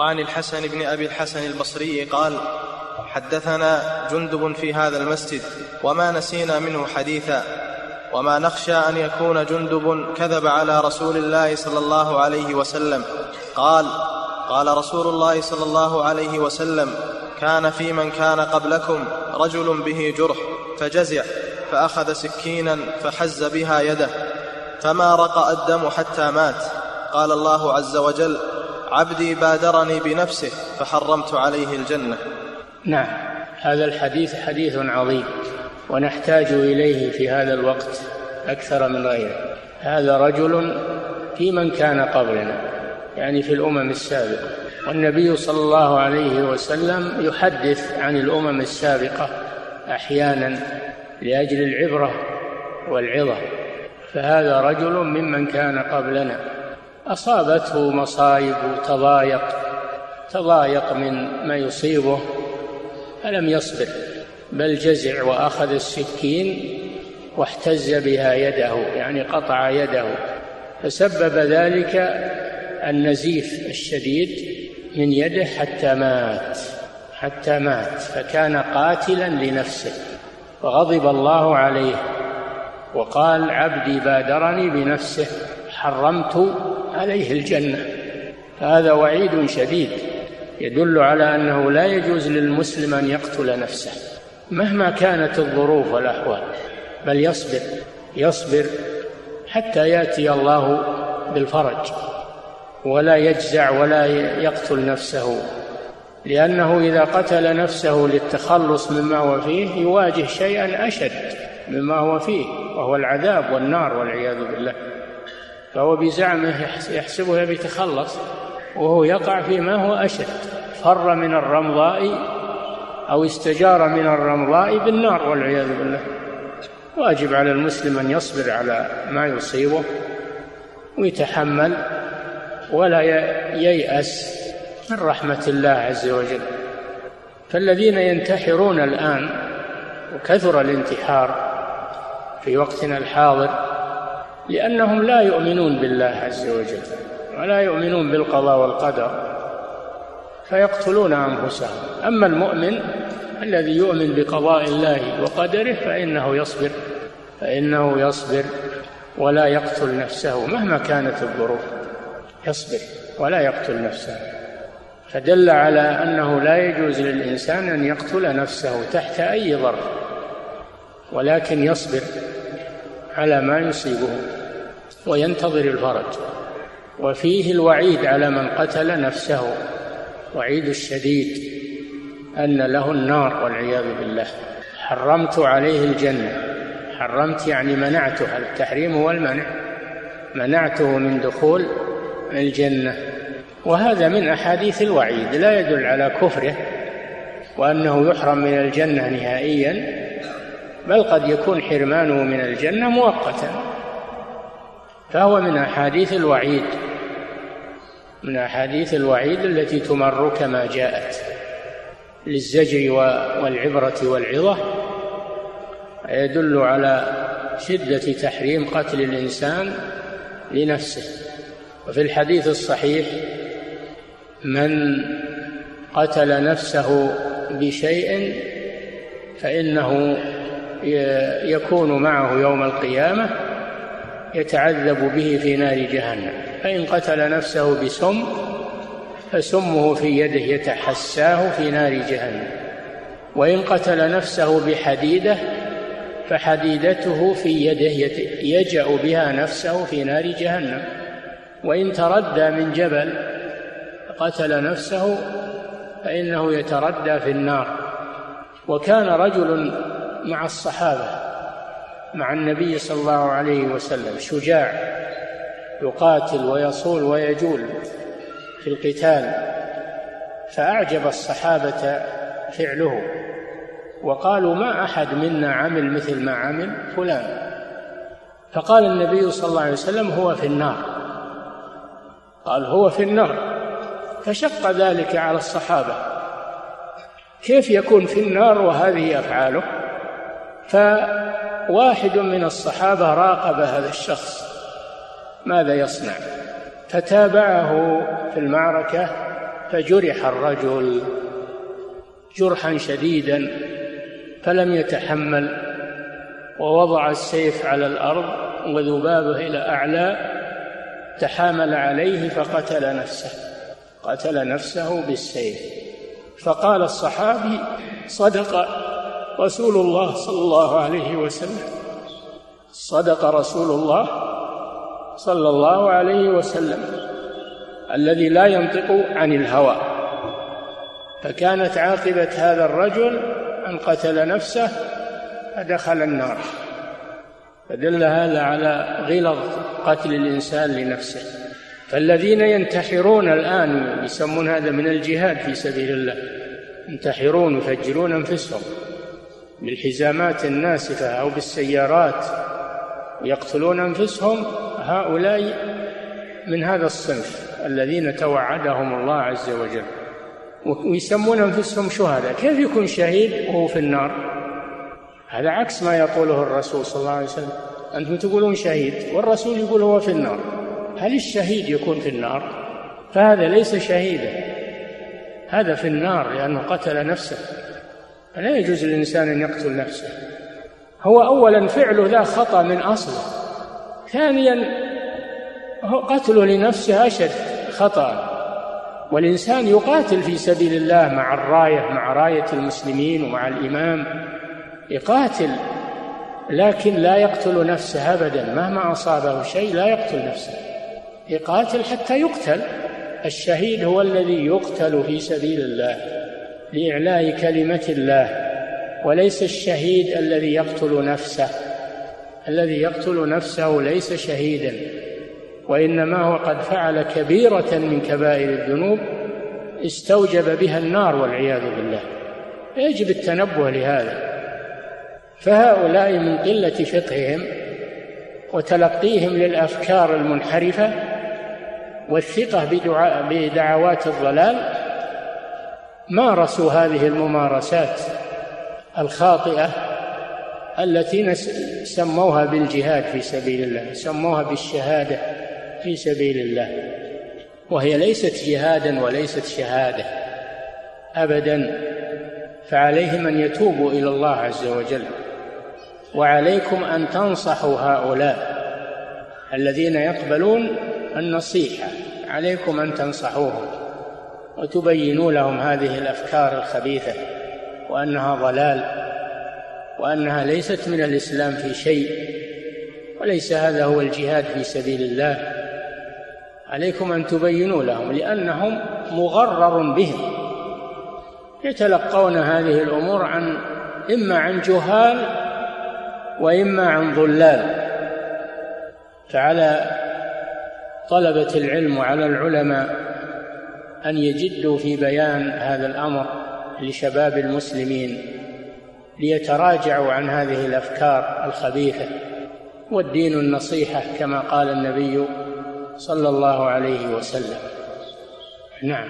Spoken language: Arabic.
وعن الحسن بن أبي الحسن البصري قال حدثنا جندب في هذا المسجد وما نسينا منه حديثا وما نخشى أن يكون جندب كذب على رسول الله صلى الله عليه وسلم. قال قال رسول الله صلى الله عليه وسلم كان في من كان قبلكم رجل به جرح فجزع فأخذ سكينا فحز بها يده فما رقا الدم حتى مات. قال الله عز وجل عبدي بادرني بنفسه فحرمت عليه الجنة. نعم هذا الحديث حديث عظيم ونحتاج إليه في هذا الوقت أكثر من غيره. هذا رجل في من كان قبلنا يعني في الأمم السابقة. والنبي صلى الله عليه وسلم يحدث عن الأمم السابقة أحيانا لأجل العبرة والعظة. فهذا رجل ممن كان قبلنا. أصابته مصائب تضايق تضايق من ما يصيبه فلم يصبر بل جزع وأخذ السكين واحتز بها يده يعني قطع يده. فسبب ذلك النزيف الشديد من يده حتى مات حتى مات فكان قاتلا لنفسه. فغضب الله عليه وقال عبدي بادرني بنفسه حرمت عليه الجنة. هذا وعيد شديد. يدل على أنه لا يجوز للمسلم أن يقتل نفسه. مهما كانت الظروف والأحوال. بل يصبر يصبر حتى يأتي الله بالفرج. ولا يجزع ولا يقتل نفسه. لأنه إذا قتل نفسه للتخلص مما هو فيه يواجه شيئا أشد مما هو فيه وهو العذاب والنار والعياذ بالله. فهو بزعمه يحسبه يبي يتخلص وهو يقع فيما هو أشد فر من الرمضاء أو استجار من الرمضاء بالنار والعياذ بالله. وأجب على المسلم أن يصبر على ما يصيبه ويتحمل ولا ييأس من رحمة الله عز وجل. فالذين ينتحرون الآن وكثر الانتحار في وقتنا الحاضر لأنهم لا يؤمنون بالله عز وجل ولا يؤمنون بالقضاء والقدر فيقتلون أنفسهم. أما المؤمن الذي يؤمن بقضاء الله وقدره فإنه يصبر فإنه يصبر ولا يقتل نفسه مهما كانت الظروف يصبر ولا يقتل نفسه. فدل على أنه لا يجوز للإنسان أن يقتل نفسه تحت أي ظرف ولكن يصبر على ما يصيبه. وينتظر الفرج. وفيه الوعيد على من قتل نفسه. وعيد الشديد أن له النار والعياذ بالله. حرمت عليه الجنة. حرمت يعني منعته التحريم هو المنع منعته من دخول الجنة. وهذا من أحاديث الوعيد. لا يدل على كفره وأنه يحرم من الجنة نهائيا بل قد يكون حرمانه من الجنة مؤقتا. فهو من أحاديث الوعيد من أحاديث الوعيد التي تمر كما جاءت للزجر والعبرة والعظة يدل على شدة تحريم قتل الإنسان لنفسه. وفي الحديث الصحيح من قتل نفسه بشيء فإنه يكون معه يوم القيامة يتعذب به في نار جهنم. فإن قتل نفسه بسم فسمه في يده يتحساه في نار جهنم. وإن قتل نفسه بحديدة فحديدته في يده يجأ بها نفسه في نار جهنم. وإن تردى من جبل قتل نفسه فإنه يتردى في النار. وكان رجل مع الصحابة مع النبي صلى الله عليه وسلم شجاع يقاتل ويصول ويجول في القتال فأعجب الصحابة فعله وقالوا ما أحد منا عمل مثل ما عمل فلان. فقال النبي صلى الله عليه وسلم هو في النار. قال هو في النار. فشق ذلك على الصحابة. كيف يكون في النار وهذه أفعاله؟ فواحد من الصحابة راقب هذا الشخص. ماذا يصنع؟ فتابعه في المعركة فجرح الرجل جرحا شديدا فلم يتحمل ووضع السيف على الأرض وذبابه إلى أعلى تحامل عليه فقتل نفسه قتل نفسه بالسيف. فقال الصحابي صدق رسول الله صلى الله عليه وسلم. صدق رسول الله صلى الله عليه وسلم. الذي لا ينطق عن الهوى. فكانت عاقبة هذا الرجل أن قتل نفسه فدخل النار. فدل هذا على غلظ قتل الإنسان لنفسه. فالذين ينتحرون الآن يسمون هذا من الجهاد في سبيل الله ينتحرون يفجرون أنفسهم. بالحزامات الناسفة أو بالسيارات يقتلون أنفسهم هؤلاء من هذا الصنف الذين توعدهم الله عز وجل. ويسمون أنفسهم شهداء. كيف يكون شهيد وهو في النار؟ هذا عكس ما يقوله الرسول صلى الله عليه وسلم. أنتم تقولون شهيد والرسول يقول هو في النار. هل الشهيد يكون في النار؟ فهذا ليس شهيدا. هذا في النار لأنه قتل نفسه. فلا يجوز للإنسان أن يقتل نفسه. هو أولا فعله ذا خطأ من أصله. ثانيا قتله لنفسه أشد خطأ. والإنسان يقاتل في سبيل الله مع الراية مع راية المسلمين ومع الإمام. يقاتل لكن لا يقتل نفسه أبدا. مهما أصابه شيء لا يقتل نفسه. يقاتل حتى يقتل. الشهيد هو الذي يقتل في سبيل الله. لإعلاء كلمة الله وليس الشهيد الذي يقتل نفسه. الذي يقتل نفسه ليس شهيدا وإنما هو قد فعل كبيرة من كبائر الذنوب استوجب بها النار والعياذ بالله. يجب التنبه لهذا. فهؤلاء من قلة فقههم وتلقيهم للأفكار المنحرفة والثقة بدعوات الضلال مارسوا هذه الممارسات الخاطئة التي سموها بالجهاد في سبيل الله سموها بالشهادة في سبيل الله. وهي ليست جهادا وليست شهادة أبدا. فعليهم أن يتوبوا إلى الله عز وجل. وعليكم أن تنصحوا هؤلاء الذين يقبلون النصيحة. عليكم أن تنصحوهم. وتبينوا لهم هذه الأفكار الخبيثة وأنها ضلال وأنها ليست من الإسلام في شيء وليس هذا هو الجهاد في سبيل الله. عليكم أن تبينوا لهم لأنهم مغرر بهم. يتلقون هذه الأمور عن إما عن جهال وإما عن ضلال. فعلى طلبة العلم وعلى العلماء أن يجدوا في بيان هذا الأمر لشباب المسلمين ليتراجعوا عن هذه الأفكار الخبيثة والدين النصيحة كما قال النبي صلى الله عليه وسلم. نعم.